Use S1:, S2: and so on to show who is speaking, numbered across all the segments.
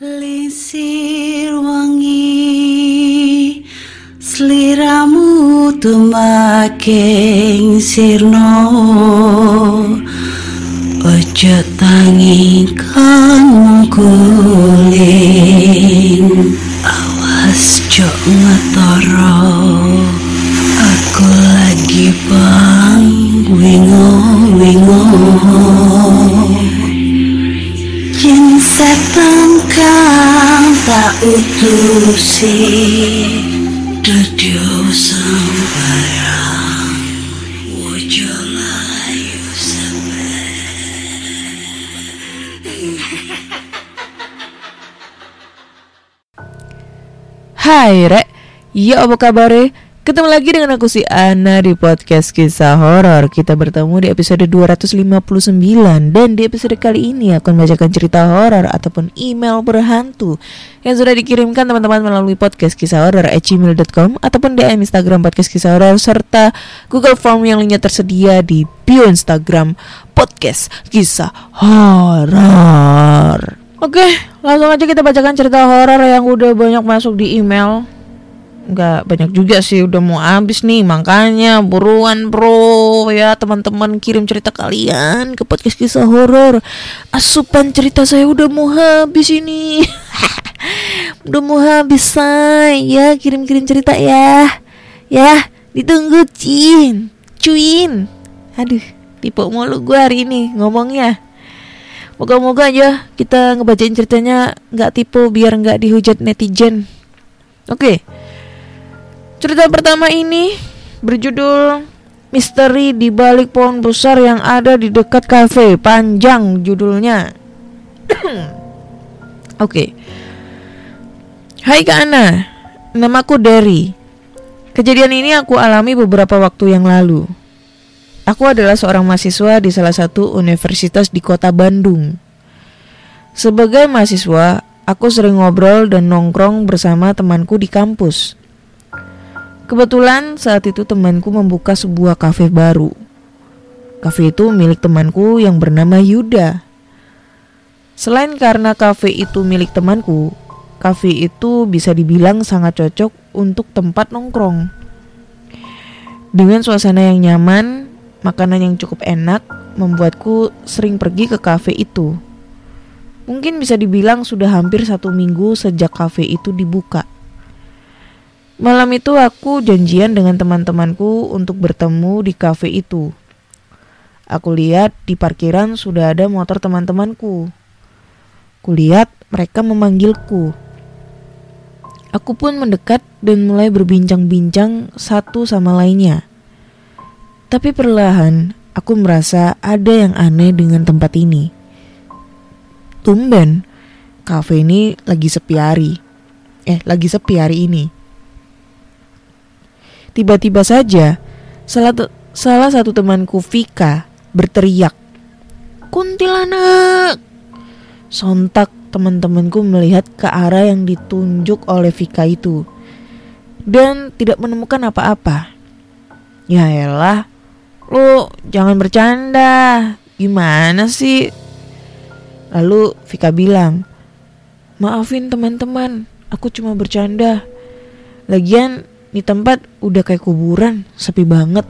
S1: Lisir wangi Seliramu tumaking sirno. Ojo tangi kan guling Awas jok ngetoro. Aku lagi bang wingo wingo. Yen setan tak utusi Dadyo sambarang Wojo layu
S2: Hai Rek, ya apa kabar? Ketemu lagi dengan aku si Ana di podcast kisah horor. Kita bertemu di episode 259 dan di episode kali ini akan membacakan cerita horor ataupun email berhantu yang sudah dikirimkan teman-teman melalui podcast kisah horor gmail.com ataupun DM Instagram podcast kisah horor serta Google Form yang lainnya tersedia di bio Instagram podcast kisah horor. Oke, langsung aja kita bacakan cerita horor yang udah banyak masuk di email nggak banyak juga sih udah mau habis nih. Makanya buruan bro. Ya teman-teman kirim cerita kalian ke podcast kisah horor. Asupan cerita saya udah mau habis ini. Udah mau habis say. Ya kirim-kirim cerita ya. Ya ditunggu cin. Cuin. Aduh tipe mulu gue hari ini ngomongnya. Moga-moga aja kita ngebacain ceritanya nggak tipu biar nggak dihujat netizen. Oke. Cerita pertama ini berjudul Misteri di balik pohon besar yang ada di dekat kafe. Panjang judulnya. Oke. Hai Kak Ana, namaku Derry. Kejadian ini aku alami beberapa waktu yang lalu. Aku adalah seorang mahasiswa di salah satu universitas di kota Bandung. Sebagai mahasiswa, aku sering ngobrol dan nongkrong bersama temanku di kampus. Kebetulan saat itu temanku membuka sebuah kafe baru. Kafe itu milik temanku yang bernama Yuda. Selain karena kafe itu milik temanku, kafe itu bisa dibilang sangat cocok untuk tempat nongkrong. Dengan suasana yang nyaman, makanan yang cukup enak, membuatku sering pergi ke kafe itu. Mungkin bisa dibilang sudah hampir satu minggu sejak kafe itu dibuka. Malam itu aku janjian dengan teman-temanku untuk bertemu di kafe itu. Aku lihat di parkiran sudah ada motor teman-temanku. Kulihat mereka memanggilku. Aku pun mendekat dan mulai berbincang-bincang satu sama lainnya. Tapi perlahan aku merasa ada yang aneh dengan tempat ini. Tumben, kafe ini lagi sepi hari. Eh, lagi sepi hari ini. Tiba-tiba saja, salah, salah satu temanku Vika berteriak, Kuntilanak! Sontak teman-temanku melihat ke arah yang ditunjuk oleh Vika itu dan tidak menemukan apa-apa. Ya elah, lu jangan bercanda. Gimana sih? Lalu Vika bilang, maafin teman-teman, aku cuma bercanda. Lagian di tempat udah kayak kuburan, sepi banget.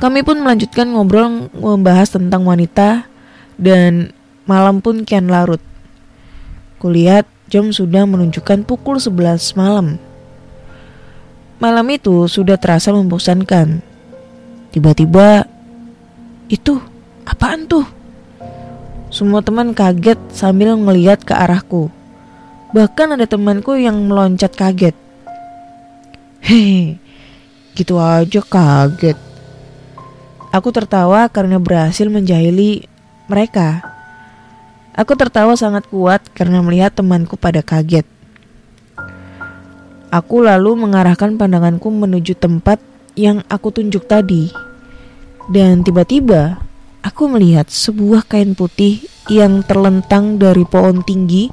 S2: Kami pun melanjutkan ngobrol membahas tentang wanita dan Malam pun kian larut. Kulihat jam sudah menunjukkan pukul 11 malam. Malam itu sudah terasa membosankan. Tiba-tiba, itu apaan tuh? Semua teman kaget sambil melihat ke arahku. Bahkan ada temanku yang meloncat kaget. Hei, gitu aja kaget. Aku tertawa karena berhasil menjahili mereka. Aku tertawa sangat kuat karena melihat temanku pada kaget. Aku lalu mengarahkan pandanganku menuju tempat yang aku tunjuk tadi. Dan tiba-tiba aku melihat sebuah kain putih yang terlentang dari pohon tinggi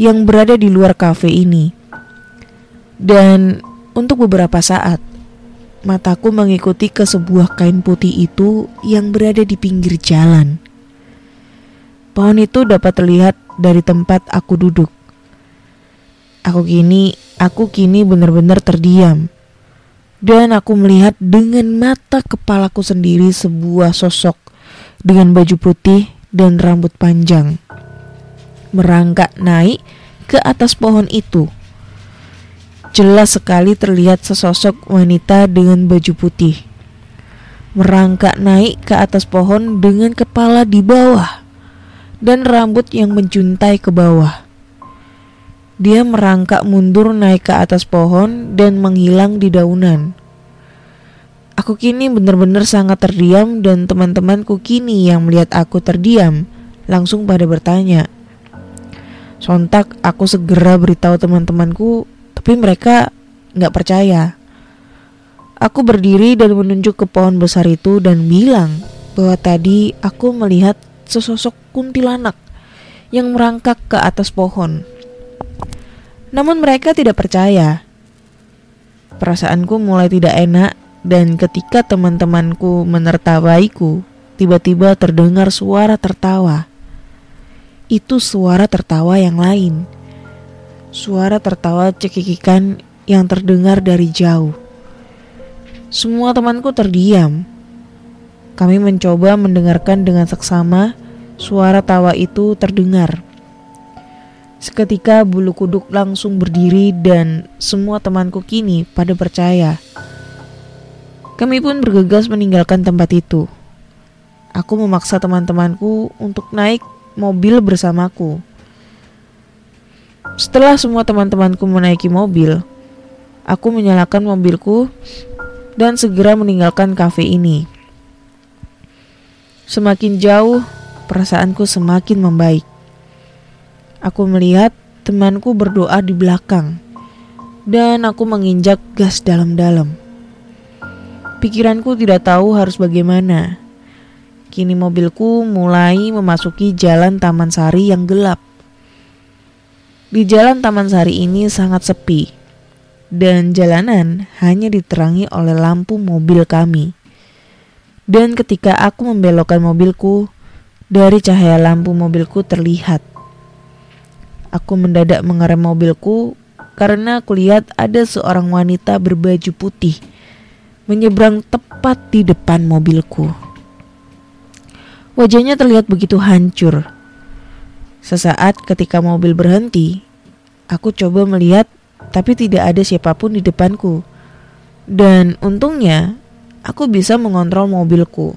S2: yang berada di luar kafe ini. Dan untuk beberapa saat, mataku mengikuti ke sebuah kain putih itu yang berada di pinggir jalan. Pohon itu dapat terlihat dari tempat aku duduk. Aku kini, aku kini benar-benar terdiam. Dan aku melihat dengan mata kepalaku sendiri sebuah sosok dengan baju putih dan rambut panjang. Merangkak naik ke atas pohon itu. Jelas sekali terlihat sesosok wanita dengan baju putih. Merangkak naik ke atas pohon dengan kepala di bawah dan rambut yang menjuntai ke bawah. Dia merangkak mundur naik ke atas pohon dan menghilang di daunan. Aku kini benar-benar sangat terdiam dan teman-temanku kini yang melihat aku terdiam langsung pada bertanya. Sontak aku segera beritahu teman-temanku, tapi mereka nggak percaya. Aku berdiri dan menunjuk ke pohon besar itu dan bilang bahwa tadi aku melihat sesosok kuntilanak yang merangkak ke atas pohon. Namun mereka tidak percaya. Perasaanku mulai tidak enak dan ketika teman-temanku menertawaiku, tiba-tiba terdengar suara tertawa. Itu suara tertawa yang lain. Suara tertawa cekikikan yang terdengar dari jauh. Semua temanku terdiam. Kami mencoba mendengarkan dengan seksama suara tawa itu terdengar. Seketika bulu kuduk langsung berdiri dan semua temanku kini pada percaya kami pun bergegas meninggalkan tempat itu. Aku memaksa teman-temanku untuk naik mobil bersamaku. Setelah semua teman-temanku menaiki mobil, aku menyalakan mobilku dan segera meninggalkan kafe ini. Semakin jauh, perasaanku semakin membaik. Aku melihat temanku berdoa di belakang, dan aku menginjak gas dalam-dalam. Pikiranku tidak tahu harus bagaimana. Kini mobilku mulai memasuki jalan Taman Sari yang gelap. Di jalan Taman Sari ini sangat sepi, dan jalanan hanya diterangi oleh lampu mobil kami. Dan ketika aku membelokkan mobilku, dari cahaya lampu mobilku terlihat. Aku mendadak mengerem mobilku karena aku lihat ada seorang wanita berbaju putih menyeberang tepat di depan mobilku. Wajahnya terlihat begitu hancur. Sesaat ketika mobil berhenti, aku coba melihat tapi tidak ada siapa pun di depanku. Dan untungnya aku bisa mengontrol mobilku.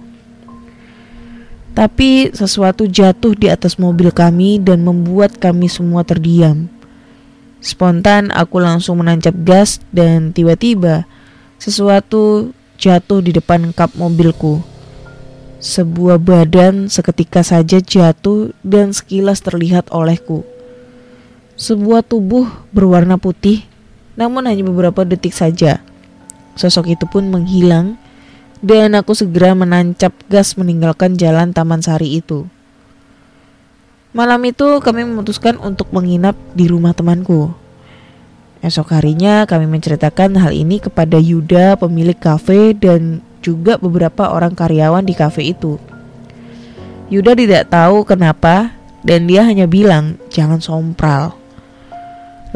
S2: Tapi sesuatu jatuh di atas mobil kami dan membuat kami semua terdiam. Spontan aku langsung menancap gas dan tiba-tiba sesuatu jatuh di depan kap mobilku. Sebuah badan seketika saja jatuh dan sekilas terlihat olehku. Sebuah tubuh berwarna putih, namun hanya beberapa detik saja. Sosok itu pun menghilang dan aku segera menancap gas meninggalkan jalan Taman Sari itu. Malam itu kami memutuskan untuk menginap di rumah temanku. Esok harinya kami menceritakan hal ini kepada Yuda, pemilik kafe dan juga beberapa orang karyawan di kafe itu. Yuda tidak tahu kenapa dan dia hanya bilang jangan sompral.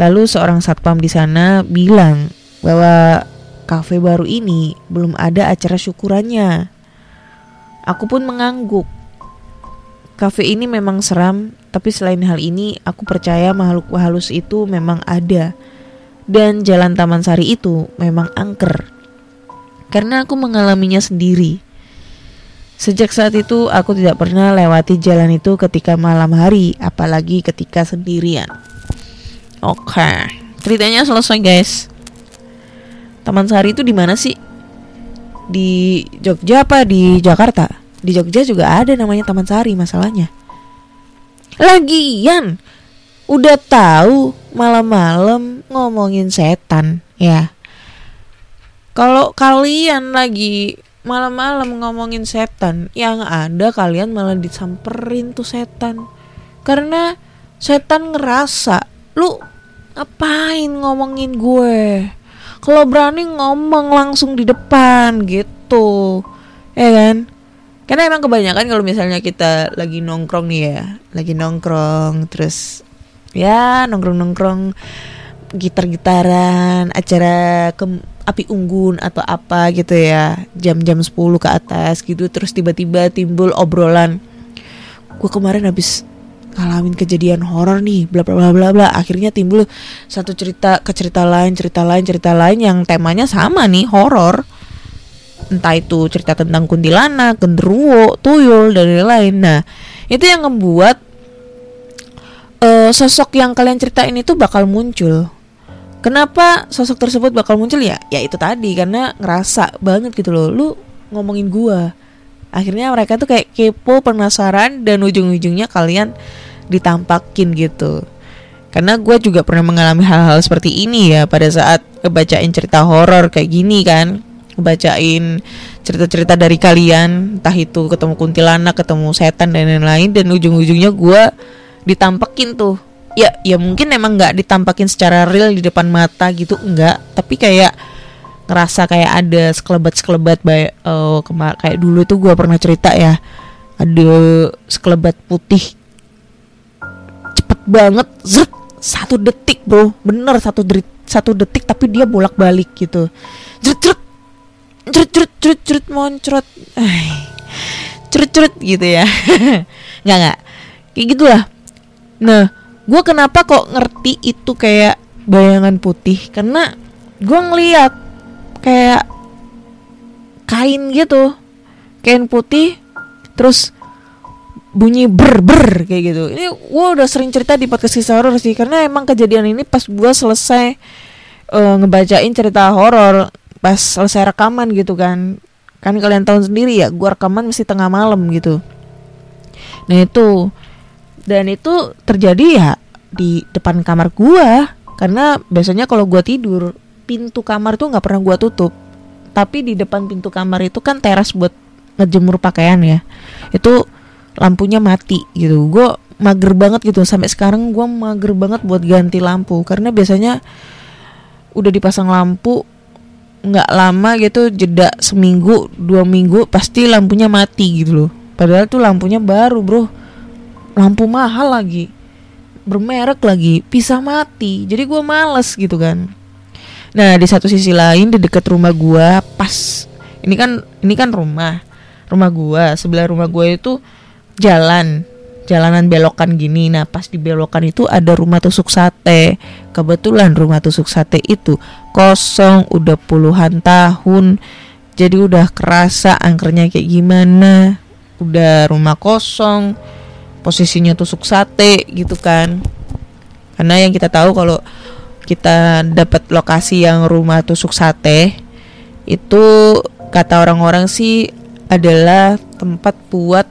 S2: Lalu seorang satpam di sana bilang bahwa kafe baru ini belum ada acara syukurannya. Aku pun mengangguk. Kafe ini memang seram, tapi selain hal ini aku percaya makhluk halus itu memang ada dan jalan Taman Sari itu memang angker. Karena aku mengalaminya sendiri. Sejak saat itu aku tidak pernah lewati jalan itu ketika malam hari, apalagi ketika sendirian. Oke, ceritanya selesai guys. Taman Sari itu di mana sih? Di Jogja apa di Jakarta? Di Jogja juga ada namanya Taman Sari masalahnya. Lagian, udah tahu malam-malam ngomongin setan ya. Kalau kalian lagi malam-malam ngomongin setan, yang ada kalian malah disamperin tuh setan. Karena setan ngerasa, lu ngapain ngomongin gue? Kalau berani ngomong langsung di depan gitu. Ya kan? Karena emang kebanyakan kalau misalnya kita lagi nongkrong nih ya, lagi nongkrong terus ya nongkrong-nongkrong gitar-gitaran, acara ke api unggun atau apa gitu ya, jam-jam 10 ke atas gitu terus tiba-tiba timbul obrolan. Gue kemarin habis ngalamin kejadian horor nih, bla bla bla bla bla. Akhirnya timbul satu cerita ke cerita lain, cerita lain, cerita lain yang temanya sama nih, horor entah itu cerita tentang kuntilanak, genderuwo, tuyul dan lain-lain. Nah, itu yang membuat uh, sosok yang kalian ceritain itu bakal muncul. Kenapa sosok tersebut bakal muncul ya? Ya itu tadi karena ngerasa banget gitu loh. Lu ngomongin gua. Akhirnya mereka tuh kayak kepo, penasaran dan ujung-ujungnya kalian ditampakin gitu. Karena gue juga pernah mengalami hal-hal seperti ini ya pada saat ngebacain cerita horor kayak gini kan ngebacain cerita-cerita dari kalian entah itu ketemu kuntilanak ketemu setan dan lain-lain dan ujung-ujungnya gue ditampekin tuh. Ya ya mungkin emang nggak ditampakin secara real di depan mata gitu enggak tapi kayak ngerasa kayak ada sekelebat sekelebat baik uh, kayak dulu tuh gue pernah cerita ya ada sekelebat putih. Cepet banget zret satu detik bro. Bener satu detik satu detik tapi dia bolak balik gitu. Zret zret cerut cerut cerut cerut moncrot. Cerut cerut gitu ya. Nggak nggak. Kayak gitulah nah gue kenapa kok ngerti itu kayak bayangan putih? Karena gue ngeliat kayak kain gitu. Kain putih terus bunyi ber ber kayak gitu. Ini gue udah sering cerita di podcast kisah horor sih karena emang kejadian ini pas gue selesai uh, ngebacain cerita horor pas selesai rekaman gitu kan. Kan kalian tahu sendiri ya gua rekaman mesti tengah malam gitu. Nah itu dan itu terjadi ya di depan kamar gua. Karena biasanya kalau gua tidur pintu kamar tuh nggak pernah gua tutup. Tapi di depan pintu kamar itu kan teras buat ngejemur pakaian ya. Itu lampunya mati gitu. Gue mager banget gitu. Sampai sekarang gue mager banget buat ganti lampu. Karena biasanya udah dipasang lampu nggak lama gitu jeda seminggu dua minggu pasti lampunya mati gitu loh. Padahal tuh lampunya baru bro lampu mahal lagi bermerek lagi bisa mati jadi gue males gitu kan nah di satu sisi lain di dekat rumah gue pas ini kan ini kan rumah rumah gue sebelah rumah gue itu jalan jalanan belokan gini. Nah, pas di belokan itu ada rumah tusuk sate. Kebetulan rumah tusuk sate itu kosong udah puluhan tahun. Jadi udah kerasa angkernya kayak gimana. Udah rumah kosong. Posisinya tusuk sate gitu kan. Karena yang kita tahu kalau kita dapat lokasi yang rumah tusuk sate itu kata orang-orang sih adalah tempat buat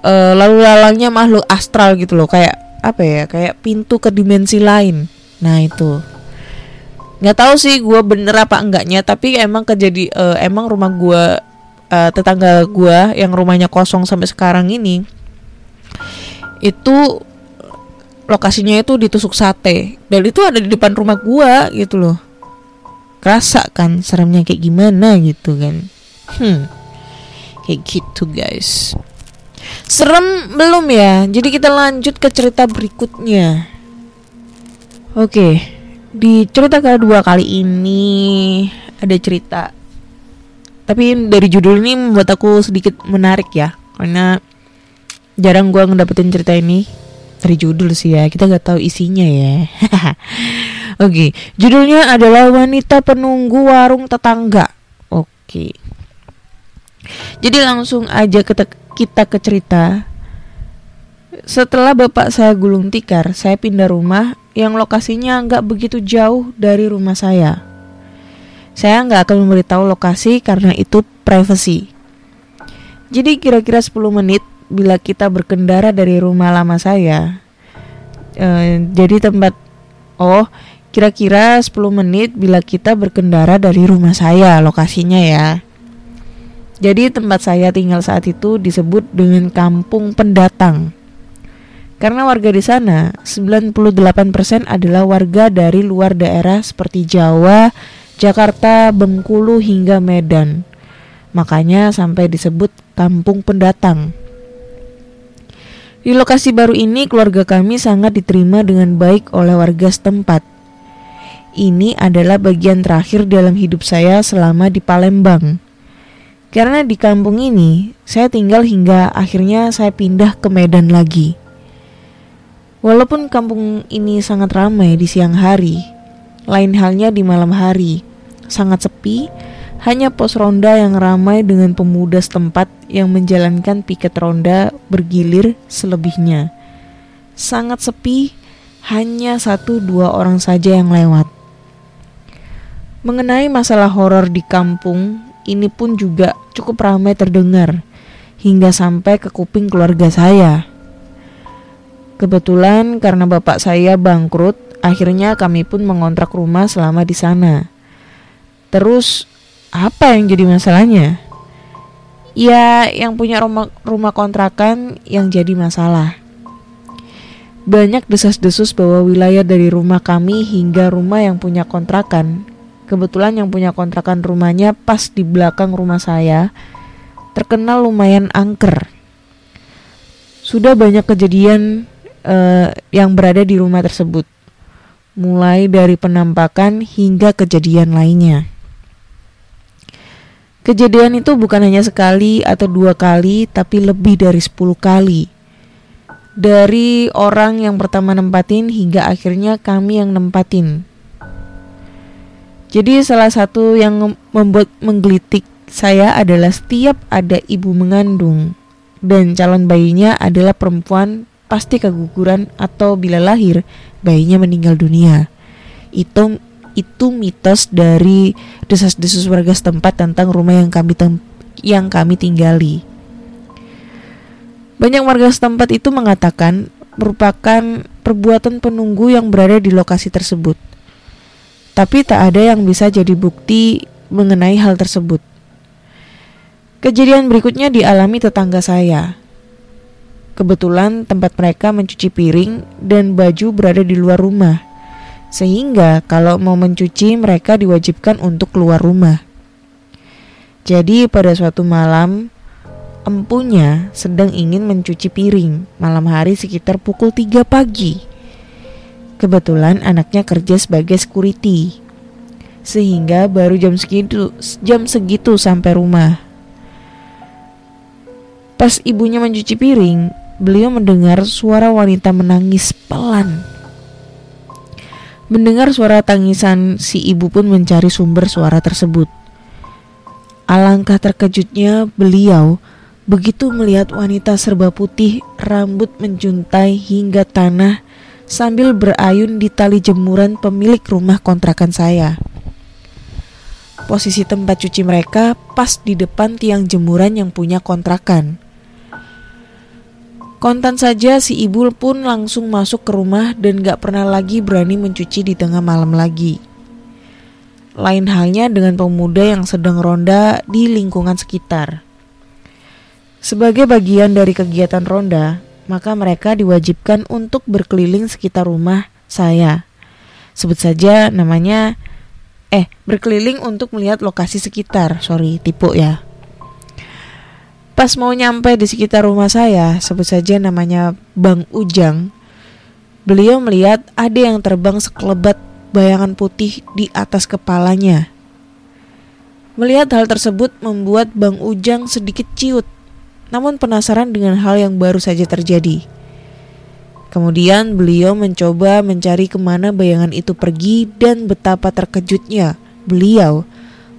S2: uh, lalu lalangnya makhluk astral gitu loh. Kayak apa ya? Kayak pintu ke dimensi lain. Nah itu. Nggak tahu sih gue bener apa enggaknya tapi emang kejadi uh, emang rumah gue uh, tetangga gue yang rumahnya kosong sampai sekarang ini itu lokasinya itu ditusuk sate. Dan itu ada di depan rumah gue gitu loh. Kerasa kan seremnya kayak gimana gitu kan. Hmm. Kayak gitu guys. Serem belum ya? Jadi kita lanjut ke cerita berikutnya. Oke, di cerita kedua kali ini ada cerita. Tapi dari judul ini membuat aku sedikit menarik ya, karena jarang gua ngedapetin cerita ini dari judul sih ya. Kita nggak tahu isinya ya. Oke, judulnya adalah wanita penunggu warung tetangga. Oke. Jadi langsung aja kita kita ke cerita. Setelah bapak saya gulung tikar, saya pindah rumah yang lokasinya nggak begitu jauh dari rumah saya. Saya nggak akan memberitahu lokasi karena itu privacy. Jadi kira-kira 10 menit bila kita berkendara dari rumah lama saya. E, jadi tempat oh kira-kira 10 menit bila kita berkendara dari rumah saya lokasinya ya. Jadi tempat saya tinggal saat itu disebut dengan kampung pendatang. Karena warga di sana 98% adalah warga dari luar daerah seperti Jawa, Jakarta, Bengkulu hingga Medan. Makanya sampai disebut kampung pendatang. Di lokasi baru ini keluarga kami sangat diterima dengan baik oleh warga setempat. Ini adalah bagian terakhir dalam hidup saya selama di Palembang. Karena di kampung ini saya tinggal hingga akhirnya saya pindah ke Medan lagi. Walaupun kampung ini sangat ramai di siang hari, lain halnya di malam hari, sangat sepi hanya pos ronda yang ramai dengan pemuda setempat yang menjalankan piket ronda bergilir selebihnya. Sangat sepi, hanya satu dua orang saja yang lewat. Mengenai masalah horor di kampung, ini pun juga cukup ramai terdengar hingga sampai ke kuping keluarga saya. Kebetulan karena bapak saya bangkrut, akhirnya kami pun mengontrak rumah selama di sana. Terus apa yang jadi masalahnya? Ya, yang punya rumah, rumah kontrakan yang jadi masalah. Banyak desas-desus bahwa wilayah dari rumah kami hingga rumah yang punya kontrakan. Kebetulan yang punya kontrakan rumahnya pas di belakang rumah saya, terkenal lumayan angker. Sudah banyak kejadian uh, yang berada di rumah tersebut, mulai dari penampakan hingga kejadian lainnya. Kejadian itu bukan hanya sekali atau dua kali, tapi lebih dari sepuluh kali. Dari orang yang pertama nempatin hingga akhirnya kami yang nempatin. Jadi salah satu yang membuat menggelitik saya adalah setiap ada ibu mengandung dan calon bayinya adalah perempuan pasti keguguran atau bila lahir bayinya meninggal dunia. Itu itu mitos dari desas-desus warga setempat tentang rumah yang kami yang kami tinggali. Banyak warga setempat itu mengatakan merupakan perbuatan penunggu yang berada di lokasi tersebut. Tapi tak ada yang bisa jadi bukti mengenai hal tersebut. Kejadian berikutnya dialami tetangga saya. Kebetulan tempat mereka mencuci piring dan baju berada di luar rumah sehingga kalau mau mencuci mereka diwajibkan untuk keluar rumah. Jadi pada suatu malam empunya sedang ingin mencuci piring malam hari sekitar pukul 3 pagi. Kebetulan anaknya kerja sebagai security. Sehingga baru jam segitu jam segitu sampai rumah. Pas ibunya mencuci piring, beliau mendengar suara wanita menangis pelan Mendengar suara tangisan, si ibu pun mencari sumber suara tersebut. Alangkah terkejutnya beliau begitu melihat wanita serba putih, rambut menjuntai hingga tanah sambil berayun di tali jemuran pemilik rumah kontrakan saya. Posisi tempat cuci mereka pas di depan tiang jemuran yang punya kontrakan. Kontan saja si ibu pun langsung masuk ke rumah dan gak pernah lagi berani mencuci di tengah malam lagi. Lain halnya dengan pemuda yang sedang ronda di lingkungan sekitar. Sebagai bagian dari kegiatan ronda, maka mereka diwajibkan untuk berkeliling sekitar rumah saya. Sebut saja namanya eh berkeliling untuk melihat lokasi sekitar. Sorry, tipu ya. Pas mau nyampe di sekitar rumah saya, sebut saja namanya Bang Ujang, beliau melihat ada yang terbang sekelebat bayangan putih di atas kepalanya. Melihat hal tersebut membuat Bang Ujang sedikit ciut, namun penasaran dengan hal yang baru saja terjadi. Kemudian beliau mencoba mencari ke mana bayangan itu pergi dan betapa terkejutnya beliau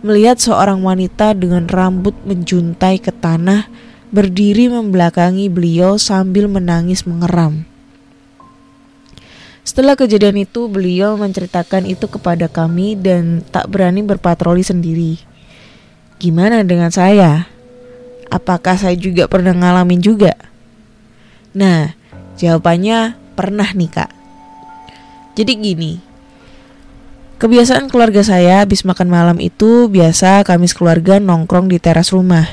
S2: melihat seorang wanita dengan rambut menjuntai ke tanah berdiri membelakangi beliau sambil menangis mengeram. Setelah kejadian itu, beliau menceritakan itu kepada kami dan tak berani berpatroli sendiri. Gimana dengan saya? Apakah saya juga pernah ngalamin juga? Nah, jawabannya pernah nih kak. Jadi gini, Kebiasaan keluarga saya habis makan malam itu biasa kami sekeluarga nongkrong di teras rumah.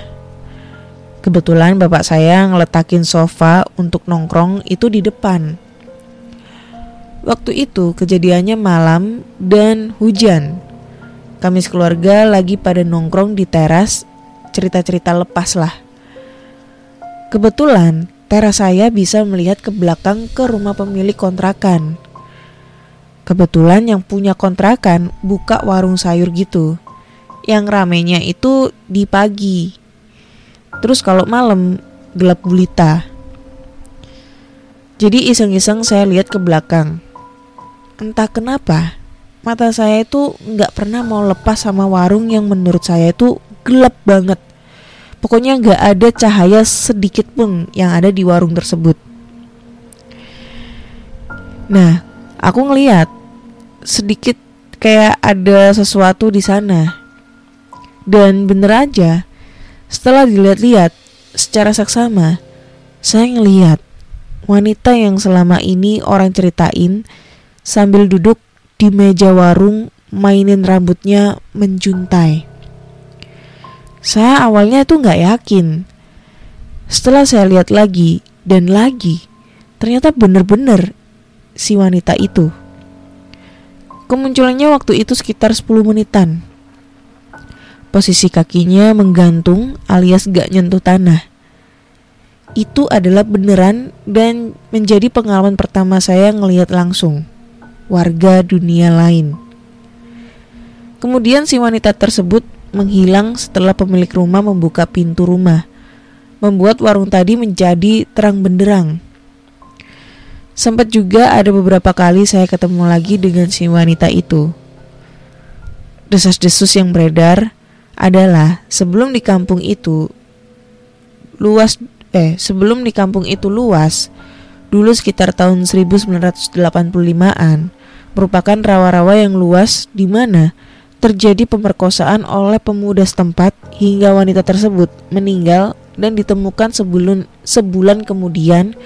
S2: Kebetulan bapak saya ngeletakin sofa untuk nongkrong itu di depan. Waktu itu kejadiannya malam dan hujan. Kami sekeluarga lagi pada nongkrong di teras cerita-cerita lepas lah. Kebetulan teras saya bisa melihat ke belakang ke rumah pemilik kontrakan. Kebetulan yang punya kontrakan buka warung sayur gitu. Yang ramenya itu di pagi. Terus kalau malam gelap gulita. Jadi iseng-iseng saya lihat ke belakang. Entah kenapa, mata saya itu nggak pernah mau lepas sama warung yang menurut saya itu gelap banget. Pokoknya nggak ada cahaya sedikit pun yang ada di warung tersebut. Nah, aku ngeliat sedikit kayak ada sesuatu di sana. Dan bener aja, setelah dilihat-lihat secara saksama, saya ngeliat wanita yang selama ini orang ceritain sambil duduk di meja warung mainin rambutnya menjuntai. Saya awalnya tuh nggak yakin. Setelah saya lihat lagi dan lagi, ternyata bener-bener si wanita itu. Kemunculannya waktu itu sekitar 10 menitan. Posisi kakinya menggantung alias gak nyentuh tanah. Itu adalah beneran dan menjadi pengalaman pertama saya ngelihat langsung warga dunia lain. Kemudian si wanita tersebut menghilang setelah pemilik rumah membuka pintu rumah, membuat warung tadi menjadi terang benderang. Sempat juga ada beberapa kali saya ketemu lagi dengan si wanita itu. Desas-desus yang beredar adalah sebelum di kampung itu luas eh sebelum di kampung itu luas dulu sekitar tahun 1985-an merupakan rawa-rawa yang luas di mana terjadi pemerkosaan oleh pemuda setempat hingga wanita tersebut meninggal dan ditemukan sebulan, sebulan kemudian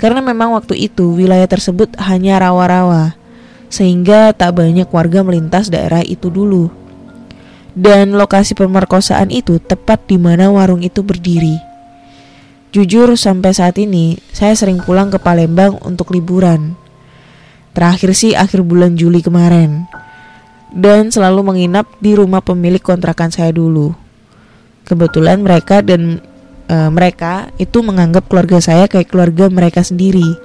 S2: karena memang waktu itu wilayah tersebut hanya rawa-rawa sehingga tak banyak warga melintas daerah itu dulu. Dan lokasi pemerkosaan itu tepat di mana warung itu berdiri. Jujur sampai saat ini saya sering pulang ke Palembang untuk liburan. Terakhir sih akhir bulan Juli kemarin dan selalu menginap di rumah pemilik kontrakan saya dulu. Kebetulan mereka dan e, mereka itu menganggap keluarga saya kayak keluarga mereka sendiri.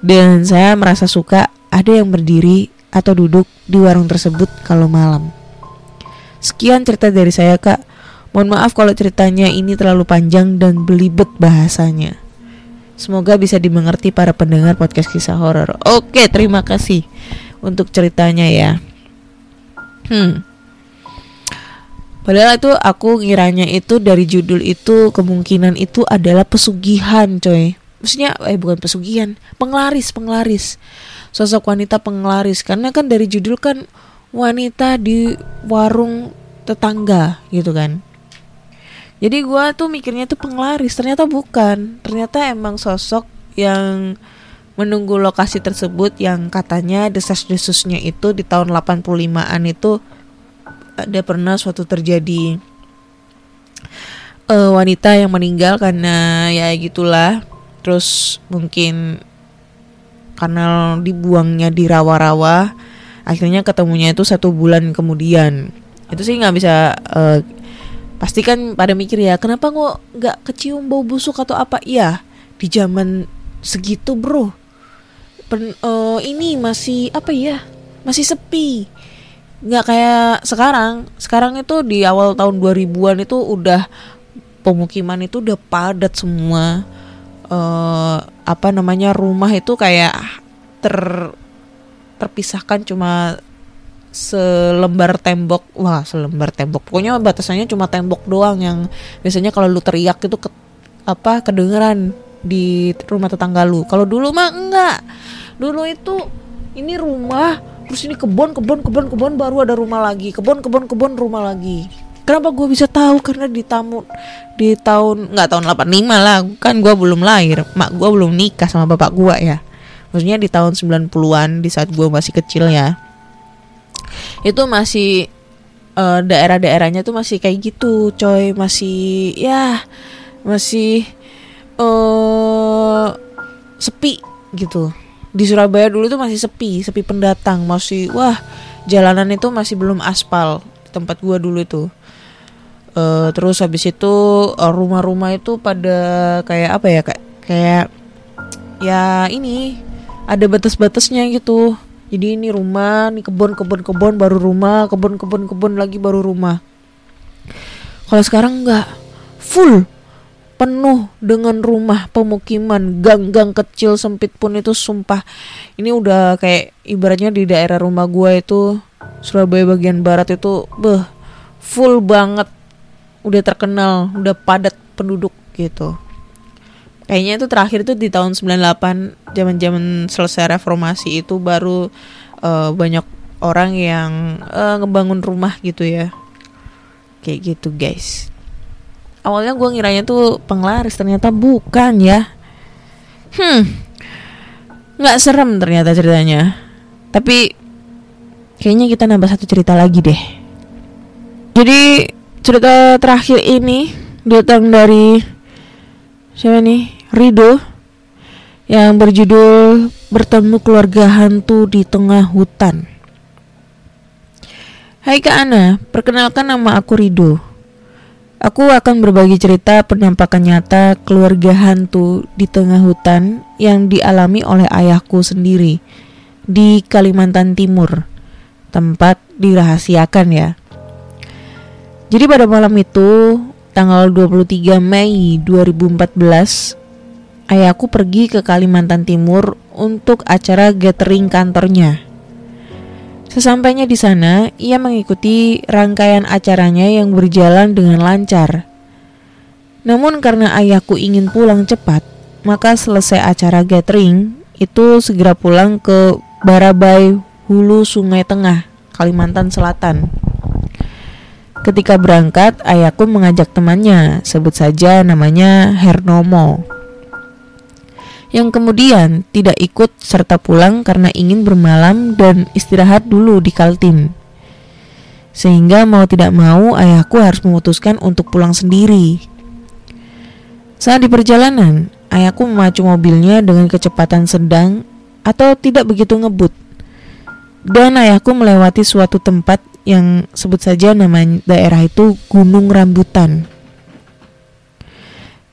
S2: Dan saya merasa suka ada yang berdiri atau duduk di warung tersebut kalau malam. Sekian cerita dari saya, Kak. Mohon maaf kalau ceritanya ini terlalu panjang dan belibet bahasanya. Semoga bisa dimengerti para pendengar podcast kisah horor. Oke, terima kasih untuk ceritanya ya. Hmm. Padahal itu aku ngiranya itu dari judul itu kemungkinan itu adalah pesugihan coy. Maksudnya eh bukan pesugihan Penglaris, penglaris. Sosok wanita penglaris Karena kan dari judul kan wanita di warung tetangga gitu kan. Jadi gua tuh mikirnya tuh penglaris Ternyata bukan. Ternyata emang sosok yang menunggu lokasi tersebut yang katanya desas-desusnya itu di tahun 85-an itu ada pernah suatu terjadi uh, wanita yang meninggal karena ya gitulah terus mungkin karena dibuangnya di rawa-rawa akhirnya ketemunya itu satu bulan kemudian. Itu sih nggak bisa uh, pasti kan pada mikir ya kenapa kok nggak kecium bau busuk atau apa? Iya di zaman segitu bro. Pen, uh, ini masih apa ya masih sepi nggak kayak sekarang. Sekarang itu di awal tahun 2000-an itu udah pemukiman itu udah padat semua. Uh, apa namanya rumah itu kayak ter terpisahkan cuma selembar tembok. Wah selembar tembok. Pokoknya batasannya cuma tembok doang yang biasanya kalau lu teriak itu ke, apa kedengeran di rumah tetangga lu. Kalau dulu mah enggak. Dulu itu ini rumah terus ini kebun kebun kebun kebun baru ada rumah lagi. Kebun kebun kebun rumah lagi. Kenapa gue bisa tahu? Karena di tamu di tahun nggak tahun 85 lah. Kan gue belum lahir. Mak gue belum nikah sama bapak gue ya. Maksudnya di tahun 90-an di saat gue masih kecil ya. Itu masih uh, daerah-daerahnya tuh masih kayak gitu coy. Masih ya masih uh, sepi gitu di Surabaya dulu tuh masih sepi, sepi pendatang, masih wah jalanan itu masih belum aspal tempat gua dulu itu. Eh, terus habis itu eh, rumah-rumah itu pada kayak apa ya kayak kayak ya ini ada batas-batasnya gitu. Jadi ini rumah, ini kebun kebun kebun baru rumah, kebun kebun kebun lagi baru rumah. Kalau sekarang enggak full penuh dengan rumah pemukiman. Gang-gang kecil sempit pun itu sumpah. Ini udah kayak ibaratnya di daerah rumah gua itu Surabaya bagian barat itu beh full banget. Udah terkenal udah padat penduduk gitu. Kayaknya itu terakhir itu di tahun 98 zaman-zaman selesai reformasi itu baru uh, banyak orang yang uh, ngebangun rumah gitu ya. Kayak gitu guys awalnya gue ngiranya tuh penglaris ternyata bukan ya. Hmm. Nggak serem ternyata ceritanya. Tapi kayaknya kita nambah satu cerita lagi deh. Jadi cerita terakhir ini datang dari siapa nih? Rido yang berjudul bertemu keluarga hantu di tengah hutan. Hai Kak Ana, perkenalkan nama aku Rido. Aku akan berbagi cerita penampakan nyata keluarga hantu di tengah hutan yang dialami oleh ayahku sendiri di Kalimantan Timur, tempat dirahasiakan ya. Jadi pada malam itu, tanggal 23 Mei 2014, ayahku pergi ke Kalimantan Timur untuk acara gathering kantornya. Sesampainya di sana, ia mengikuti rangkaian acaranya yang berjalan dengan lancar. Namun karena ayahku ingin pulang cepat, maka selesai acara gathering, itu segera pulang ke Barabai Hulu Sungai Tengah, Kalimantan Selatan. Ketika berangkat, ayahku mengajak temannya, sebut saja namanya Hernomo yang kemudian tidak ikut serta pulang karena ingin bermalam dan istirahat dulu di Kaltim. Sehingga mau tidak mau ayahku harus memutuskan untuk pulang sendiri. Saat di perjalanan, ayahku memacu mobilnya dengan kecepatan sedang atau tidak begitu ngebut. Dan ayahku melewati suatu tempat yang sebut saja nama daerah itu Gunung Rambutan.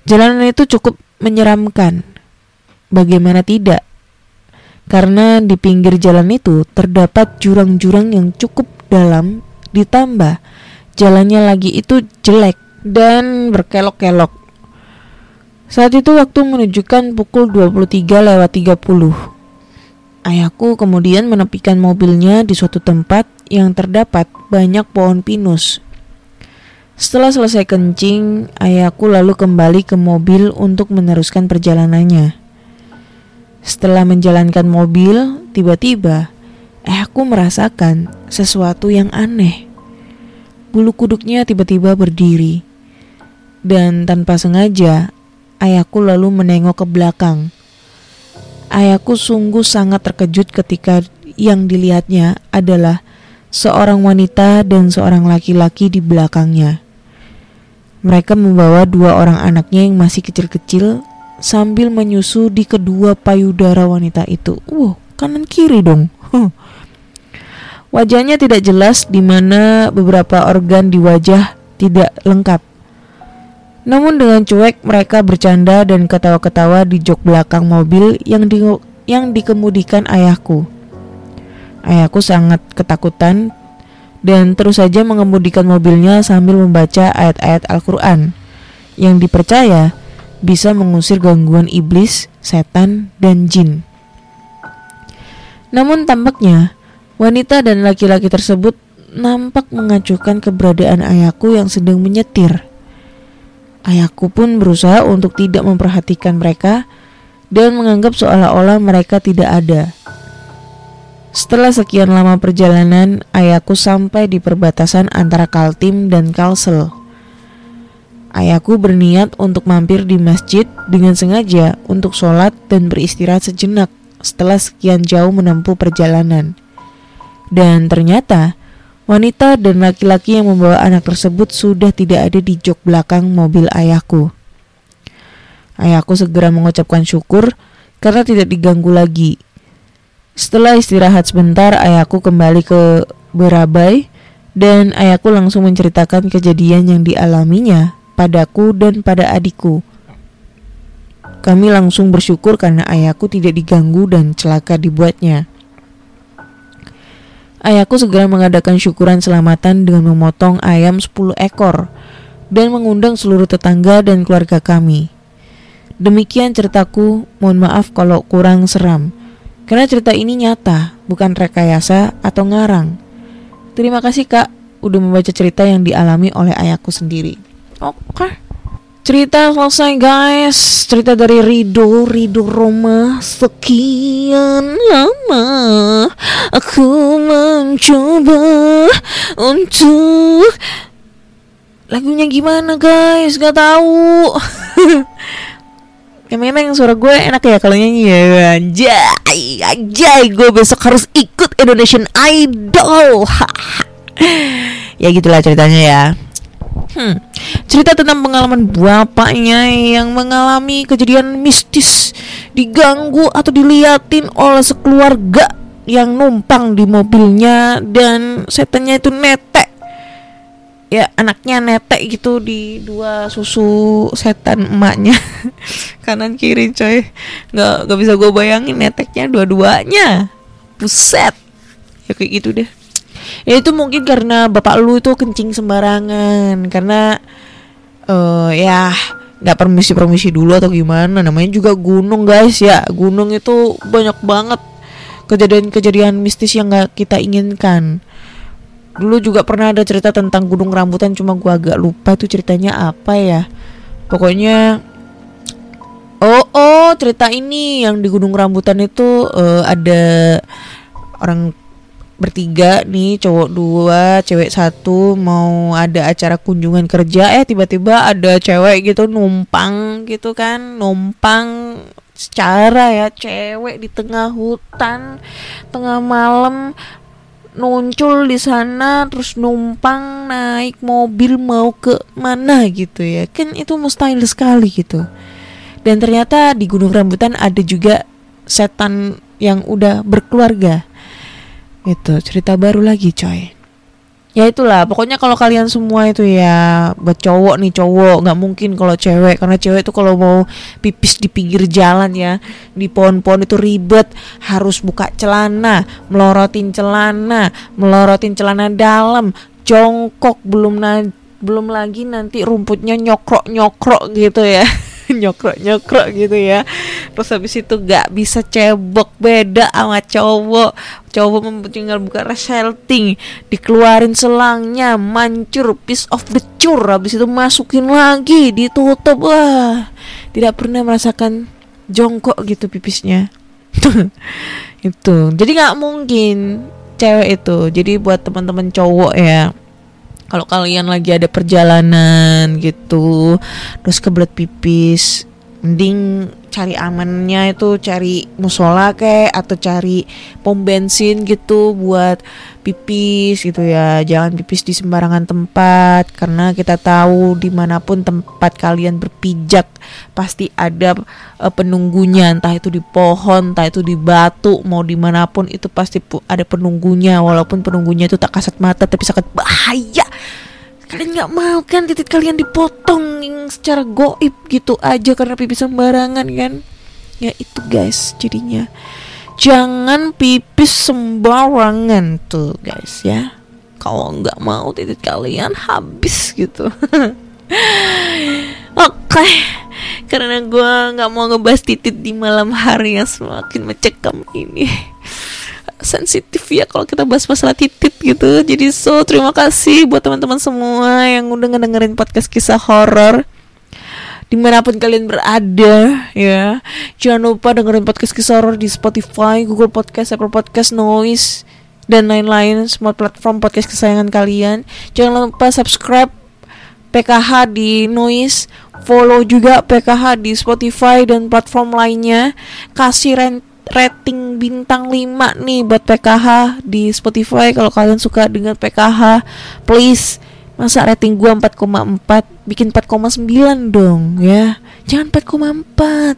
S2: Jalanan itu cukup menyeramkan Bagaimana tidak? Karena di pinggir jalan itu terdapat jurang-jurang yang cukup dalam ditambah jalannya lagi itu jelek dan berkelok-kelok. Saat itu waktu menunjukkan pukul 23 lewat 30. Ayahku kemudian menepikan mobilnya di suatu tempat yang terdapat banyak pohon pinus. Setelah selesai kencing, ayahku lalu kembali ke mobil untuk meneruskan perjalanannya. Setelah menjalankan mobil, tiba-tiba eh aku merasakan sesuatu yang aneh. Bulu kuduknya tiba-tiba berdiri. Dan tanpa sengaja, ayahku lalu menengok ke belakang. Ayahku sungguh sangat terkejut ketika yang dilihatnya adalah seorang wanita dan seorang laki-laki di belakangnya. Mereka membawa dua orang anaknya yang masih kecil-kecil sambil menyusu di kedua payudara wanita itu. Wow, kanan kiri dong. Wajahnya tidak jelas di mana beberapa organ di wajah tidak lengkap. Namun dengan cuek mereka bercanda dan ketawa-ketawa di jok belakang mobil yang di, yang dikemudikan ayahku. Ayahku sangat ketakutan dan terus saja mengemudikan mobilnya sambil membaca ayat-ayat Al-Qur'an yang dipercaya bisa mengusir gangguan iblis, setan, dan jin. Namun tampaknya wanita dan laki-laki tersebut nampak mengacuhkan keberadaan ayahku yang sedang menyetir. Ayahku pun berusaha untuk tidak memperhatikan mereka dan menganggap seolah-olah mereka tidak ada. Setelah sekian lama perjalanan, ayahku sampai di perbatasan antara Kaltim dan Kalsel. Ayahku berniat untuk mampir di masjid dengan sengaja untuk sholat dan beristirahat sejenak setelah sekian jauh menempuh perjalanan. Dan ternyata wanita dan laki-laki yang membawa anak tersebut sudah tidak ada di jok belakang mobil ayahku. Ayahku segera mengucapkan syukur karena tidak diganggu lagi. Setelah istirahat sebentar, ayahku kembali ke Berabai Dan ayahku langsung menceritakan kejadian yang dialaminya padaku dan pada adikku. Kami langsung bersyukur karena ayahku tidak diganggu dan celaka dibuatnya. Ayahku segera mengadakan syukuran selamatan dengan memotong ayam 10 ekor dan mengundang seluruh tetangga dan keluarga kami. Demikian ceritaku, mohon maaf kalau kurang seram. Karena cerita ini nyata, bukan rekayasa atau ngarang. Terima kasih kak, udah membaca cerita yang dialami oleh ayahku sendiri. Oke. Cerita selesai guys. Cerita dari Rido. Rido Roma. Sekian lama Aku mencoba Untuk Lagunya gimana guys? Gak tahu. Emang suara gue enak ya kalau nyanyi ya. Anjay Anjay. Gue besok harus ikut Indonesian Idol. Ya gitulah ceritanya ya Hmm, cerita tentang pengalaman bapaknya yang mengalami kejadian mistis, diganggu atau diliatin oleh sekeluarga yang numpang di mobilnya dan setannya itu netek. Ya anaknya netek gitu di dua susu setan emaknya. Kanan kiri coy. Nggak nggak bisa gue bayangin neteknya dua-duanya. Buset. Ya kayak gitu deh ya itu mungkin karena bapak lu itu kencing sembarangan. Karena uh, ya nggak permisi permisi dulu atau gimana. Namanya juga gunung guys. Ya gunung itu banyak banget kejadian-kejadian mistis yang nggak kita inginkan. Dulu juga pernah ada cerita tentang gunung rambutan cuma gua agak lupa itu ceritanya apa ya. Pokoknya oh oh cerita ini yang di gunung rambutan itu uh, ada orang bertiga nih cowok dua cewek satu mau ada acara kunjungan kerja eh tiba-tiba ada cewek gitu numpang gitu kan numpang secara ya cewek di tengah hutan tengah malam muncul di sana terus numpang naik mobil mau ke mana gitu ya. Kan itu mustahil sekali gitu. Dan ternyata di Gunung Rambutan ada juga setan yang udah berkeluarga itu cerita baru lagi coy. Ya itulah pokoknya kalau kalian semua itu ya buat cowok nih cowok. Nggak mungkin kalau cewek karena cewek itu kalau mau pipis di pinggir jalan ya di pohon-pohon itu ribet harus buka celana melorotin celana melorotin celana dalam jongkok belum na belum lagi nanti rumputnya nyokrok nyokrok gitu ya nyokrok nyokrok gitu ya. Terus habis itu gak bisa cebok beda sama cowok. Cowok tinggal buka resleting dikeluarin selangnya mancur piece of the cur habis itu masukin lagi ditutup. Wah tidak pernah merasakan jongkok gitu pipisnya. Itu. Jadi nggak mungkin cewek itu. Jadi buat teman-teman cowok ya kalau kalian lagi ada perjalanan gitu terus kebelet pipis mending cari amannya itu cari musola kayak atau cari pom bensin gitu buat pipis gitu ya. Jangan pipis di sembarangan tempat karena kita tahu di mana pun tempat kalian berpijak pasti ada uh, penunggunya. Entah itu di pohon entah itu di batu mau di mana pun itu pasti ada penunggunya. Walaupun penunggunya itu tak kasat mata tapi sangat bahaya kalian nggak mau kan titik kalian dipotong secara goib gitu aja karena pipis sembarangan kan? Ya itu guys jadinya. Jangan pipis sembarangan tuh guys ya. Kalau nggak mau titik kalian habis gitu. Oke okay. karena gue nggak mau ngebahas titik di malam hari yang semakin mencekam ini sensitif ya kalau kita bahas masalah titit gitu. Jadi so terima kasih buat teman-teman semua yang udah ngedengerin podcast kisah horor. Di mana pun kalian berada ya. Jangan lupa dengerin podcast kisah horor di Spotify, Google Podcast, Apple Podcast, Noise dan lain-lain. Semua platform podcast kesayangan kalian. Jangan lupa subscribe PKH di Noise. Follow juga PKH di Spotify dan platform lainnya. Kasih rent rating bintang 5 nih buat PKH di Spotify. Kalau kalian suka dengan PKH please masa rating gua 4,4 bikin 4,9 dong ya. Jangan 4,4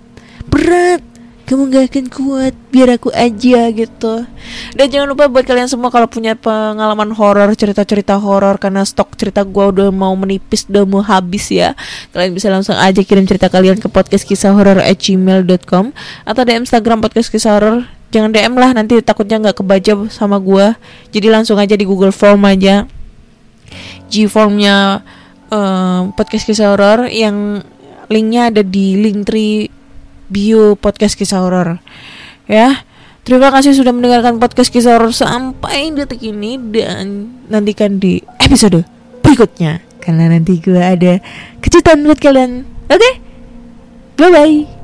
S2: berat kamu gak akan kuat biar aku aja gitu. Dan jangan lupa buat kalian semua kalau punya pengalaman horor cerita-cerita horor karena stok cerita gue udah mau menipis udah mau habis ya. Kalian bisa langsung aja kirim cerita kalian ke podcast kisah horor at gmail.com atau di Instagram podcast kisah horor jangan DM lah nanti takutnya nggak kebaca sama gue jadi langsung aja di Google Form aja. G formnya uh, podcast kisah horor yang linknya ada di link tree bio podcast kisah horor. Ya terima kasih sudah mendengarkan podcast kisah horor sampai detik ini dan nantikan di episode berikutnya. Karena nanti gue ada kejutan buat kalian. Oke? Okay? bye bye